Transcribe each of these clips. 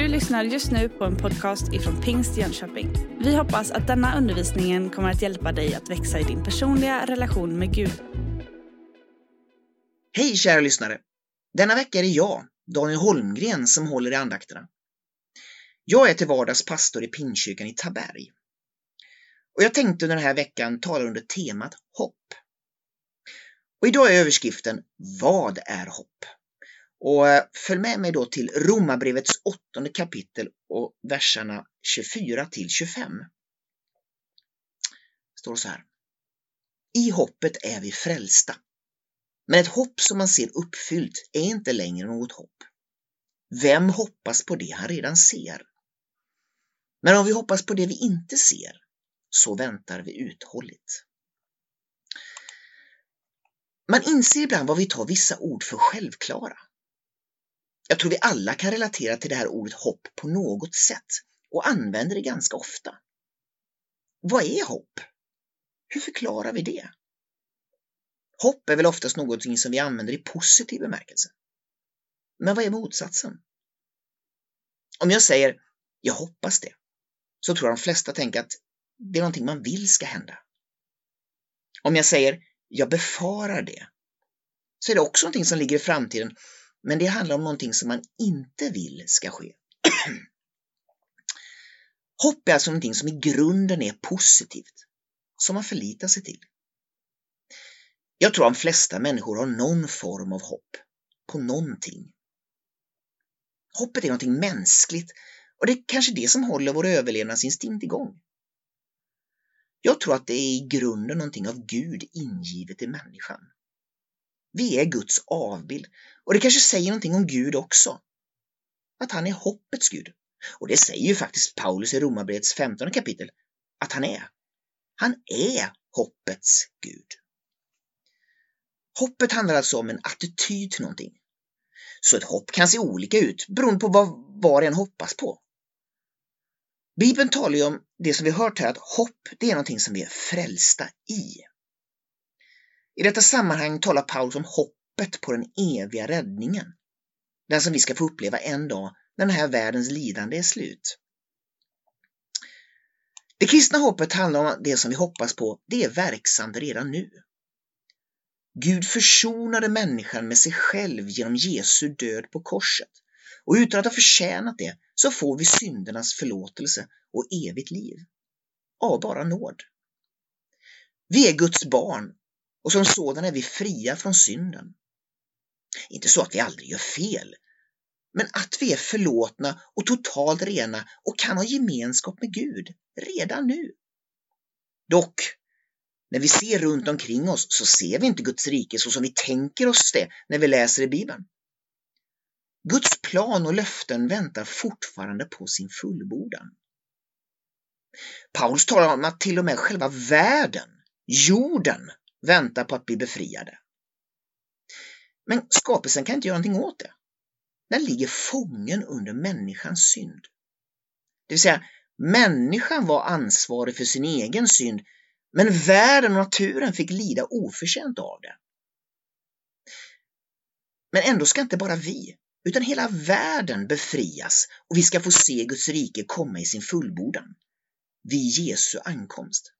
Du lyssnar just nu på en podcast ifrån Pingst Jönköping. Vi hoppas att denna undervisning kommer att hjälpa dig att växa i din personliga relation med Gud. Hej kära lyssnare! Denna vecka är det jag, Daniel Holmgren, som håller i andakterna. Jag är till vardags pastor i Pingstkyrkan i Taberg. Och jag tänkte under den här veckan tala under temat hopp. Och idag är överskriften Vad är hopp? Och eh, följ med mig då till Romarbrevets åttonde kapitel och verserna 24 till 25. Det står så här. I hoppet är vi frälsta. Men ett hopp som man ser uppfyllt är inte längre något hopp. Vem hoppas på det han redan ser? Men om vi hoppas på det vi inte ser, så väntar vi uthålligt. Man inser ibland vad vi tar vissa ord för självklara. Jag tror vi alla kan relatera till det här ordet hopp på något sätt och använder det ganska ofta. Vad är hopp? Hur förklarar vi det? Hopp är väl oftast något som vi använder i positiv bemärkelse. Men vad är motsatsen? Om jag säger jag hoppas det, så tror jag de flesta tänker att det är någonting man vill ska hända. Om jag säger jag befarar det, så är det också någonting som ligger i framtiden men det handlar om någonting som man inte vill ska ske. Hopp är alltså någonting som i grunden är positivt, som man förlitar sig till. Jag tror att de flesta människor har någon form av hopp på någonting. Hoppet är någonting mänskligt och det är kanske det som håller vår överlevnadsinstinkt igång. Jag tror att det är i grunden någonting av Gud ingivet i människan. Vi är Guds avbild och det kanske säger någonting om Gud också. Att han är hoppets Gud. Och det säger ju faktiskt Paulus i Romarbrevets 15 kapitel att han är. Han är hoppets Gud. Hoppet handlar alltså om en attityd till någonting. Så ett hopp kan se olika ut beroende på vad var en hoppas på. Bibeln talar ju om det som vi hört här, att hopp det är någonting som vi är frälsta i. I detta sammanhang talar Paulus om hoppet på den eviga räddningen. Den som vi ska få uppleva en dag när den här världens lidande är slut. Det kristna hoppet handlar om att det som vi hoppas på, det är verksamt redan nu. Gud försonade människan med sig själv genom Jesu död på korset och utan att ha förtjänat det så får vi syndernas förlåtelse och evigt liv. Av bara nåd. Vi är Guds barn och som sådan är vi fria från synden. Inte så att vi aldrig gör fel, men att vi är förlåtna och totalt rena och kan ha gemenskap med Gud redan nu. Dock, när vi ser runt omkring oss så ser vi inte Guds rike så som vi tänker oss det när vi läser i Bibeln. Guds plan och löften väntar fortfarande på sin fullbordan. Paulus talar om att till och med själva världen, jorden, väntar på att bli befriade. Men skapelsen kan inte göra någonting åt det. Den ligger fången under människans synd. Det vill säga, människan var ansvarig för sin egen synd, men världen och naturen fick lida oförtjänt av det. Men ändå ska inte bara vi, utan hela världen befrias och vi ska få se Guds rike komma i sin fullbordan vid Jesu ankomst.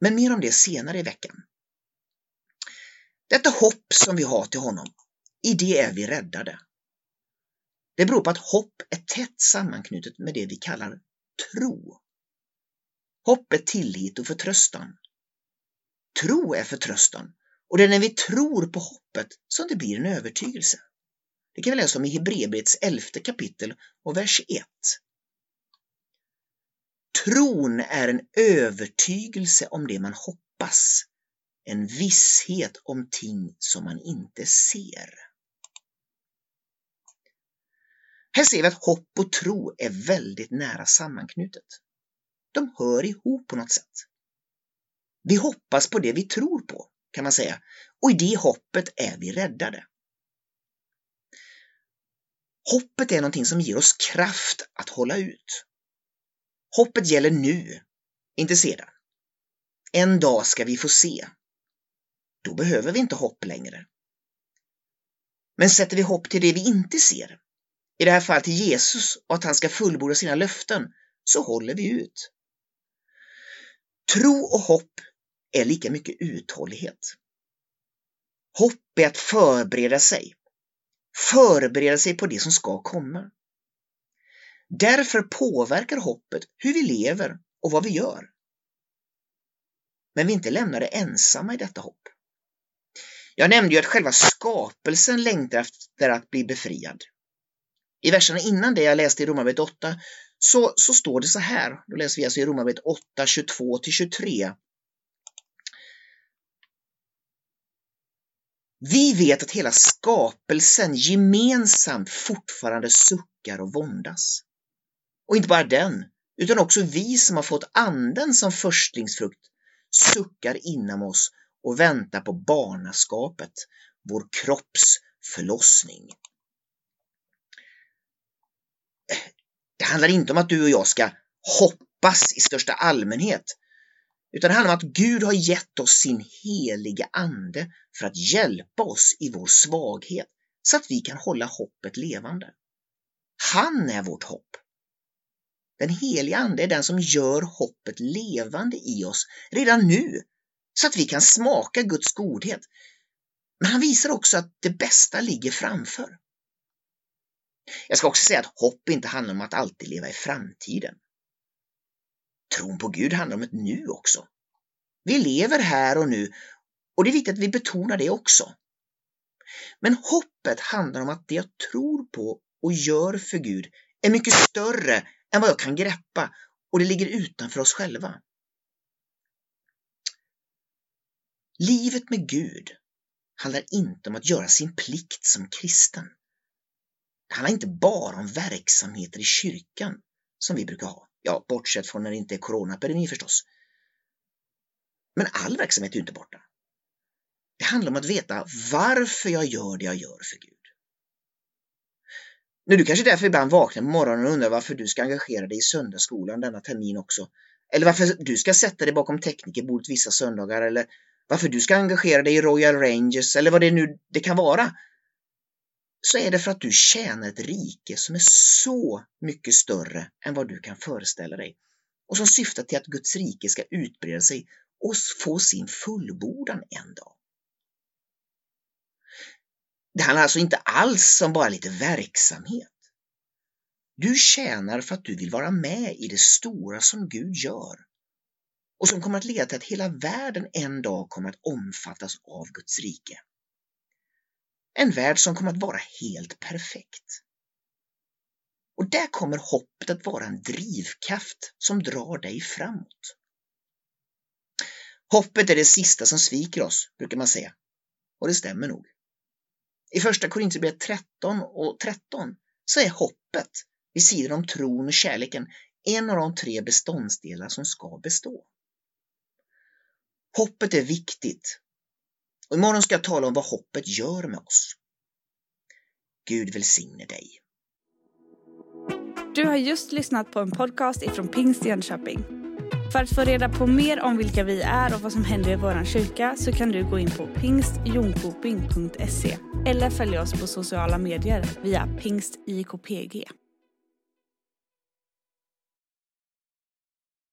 Men mer om det senare i veckan. Detta hopp som vi har till honom, i det är vi räddade. Det beror på att hopp är tätt sammanknutet med det vi kallar tro. Hopp är tillit och förtröstan. Tro är förtröstan och det är när vi tror på hoppet som det blir en övertygelse. Det kan vi läsa om i Hebreerbrevets elfte kapitel och vers 1. Tron är en övertygelse om det man hoppas, en visshet om ting som man inte ser. Här ser vi att hopp och tro är väldigt nära sammanknutet. De hör ihop på något sätt. Vi hoppas på det vi tror på, kan man säga, och i det hoppet är vi räddade. Hoppet är någonting som ger oss kraft att hålla ut. Hoppet gäller nu, inte sedan. En dag ska vi få se. Då behöver vi inte hopp längre. Men sätter vi hopp till det vi inte ser, i det här fallet till Jesus och att han ska fullborda sina löften, så håller vi ut. Tro och hopp är lika mycket uthållighet. Hopp är att förbereda sig. Förbereda sig på det som ska komma. Därför påverkar hoppet hur vi lever och vad vi gör. Men vi är inte lämnade ensamma i detta hopp. Jag nämnde ju att själva skapelsen längtar efter att bli befriad. I verserna innan det jag läste i Romarbrevet 8 så, så står det så här, då läser vi alltså i Romarbrevet 8, 22-23. Vi vet att hela skapelsen gemensamt fortfarande suckar och våndas. Och inte bara den, utan också vi som har fått anden som förstlingsfrukt suckar inom oss och väntar på barnaskapet, vår kropps förlossning. Det handlar inte om att du och jag ska hoppas i största allmänhet, utan det handlar om att Gud har gett oss sin heliga ande för att hjälpa oss i vår svaghet så att vi kan hålla hoppet levande. Han är vårt hopp. Den heliga Ande är den som gör hoppet levande i oss redan nu så att vi kan smaka Guds godhet. Men han visar också att det bästa ligger framför. Jag ska också säga att hopp inte handlar om att alltid leva i framtiden. Tron på Gud handlar om ett nu också. Vi lever här och nu och det är viktigt att vi betonar det också. Men hoppet handlar om att det jag tror på och gör för Gud är mycket större än vad jag kan greppa och det ligger utanför oss själva. Livet med Gud handlar inte om att göra sin plikt som kristen. Det handlar inte bara om verksamheter i kyrkan som vi brukar ha. Ja, bortsett från när det inte är coronapandemi förstås. Men all verksamhet är ju inte borta. Det handlar om att veta varför jag gör det jag gör för Gud. Nu, du kanske därför ibland vaknar på morgonen och undrar varför du ska engagera dig i söndagsskolan denna termin också. Eller varför du ska sätta dig bakom teknikerbordet vissa söndagar eller varför du ska engagera dig i Royal Rangers eller vad det nu det kan vara. Så är det för att du tjänar ett rike som är så mycket större än vad du kan föreställa dig och som syftar till att Guds rike ska utbreda sig och få sin fullbordan en dag. Det handlar alltså inte alls om bara lite verksamhet. Du tjänar för att du vill vara med i det stora som Gud gör och som kommer att leda till att hela världen en dag kommer att omfattas av Guds rike. En värld som kommer att vara helt perfekt. Och där kommer hoppet att vara en drivkraft som drar dig framåt. Hoppet är det sista som sviker oss, brukar man säga. Och det stämmer nog. I första Korinthierbrevet 13 och 13 så är hoppet, vid sidan om tron och kärleken, en av de tre beståndsdelar som ska bestå. Hoppet är viktigt. Och imorgon ska jag tala om vad hoppet gör med oss. Gud välsigne dig. Du har just lyssnat på en podcast ifrån Pingst Jönköping. För att få reda på mer om vilka vi är och vad som händer i vår kyrka så kan du gå in på pingstjonkoping.se eller följa oss på sociala medier via pingstjkpg.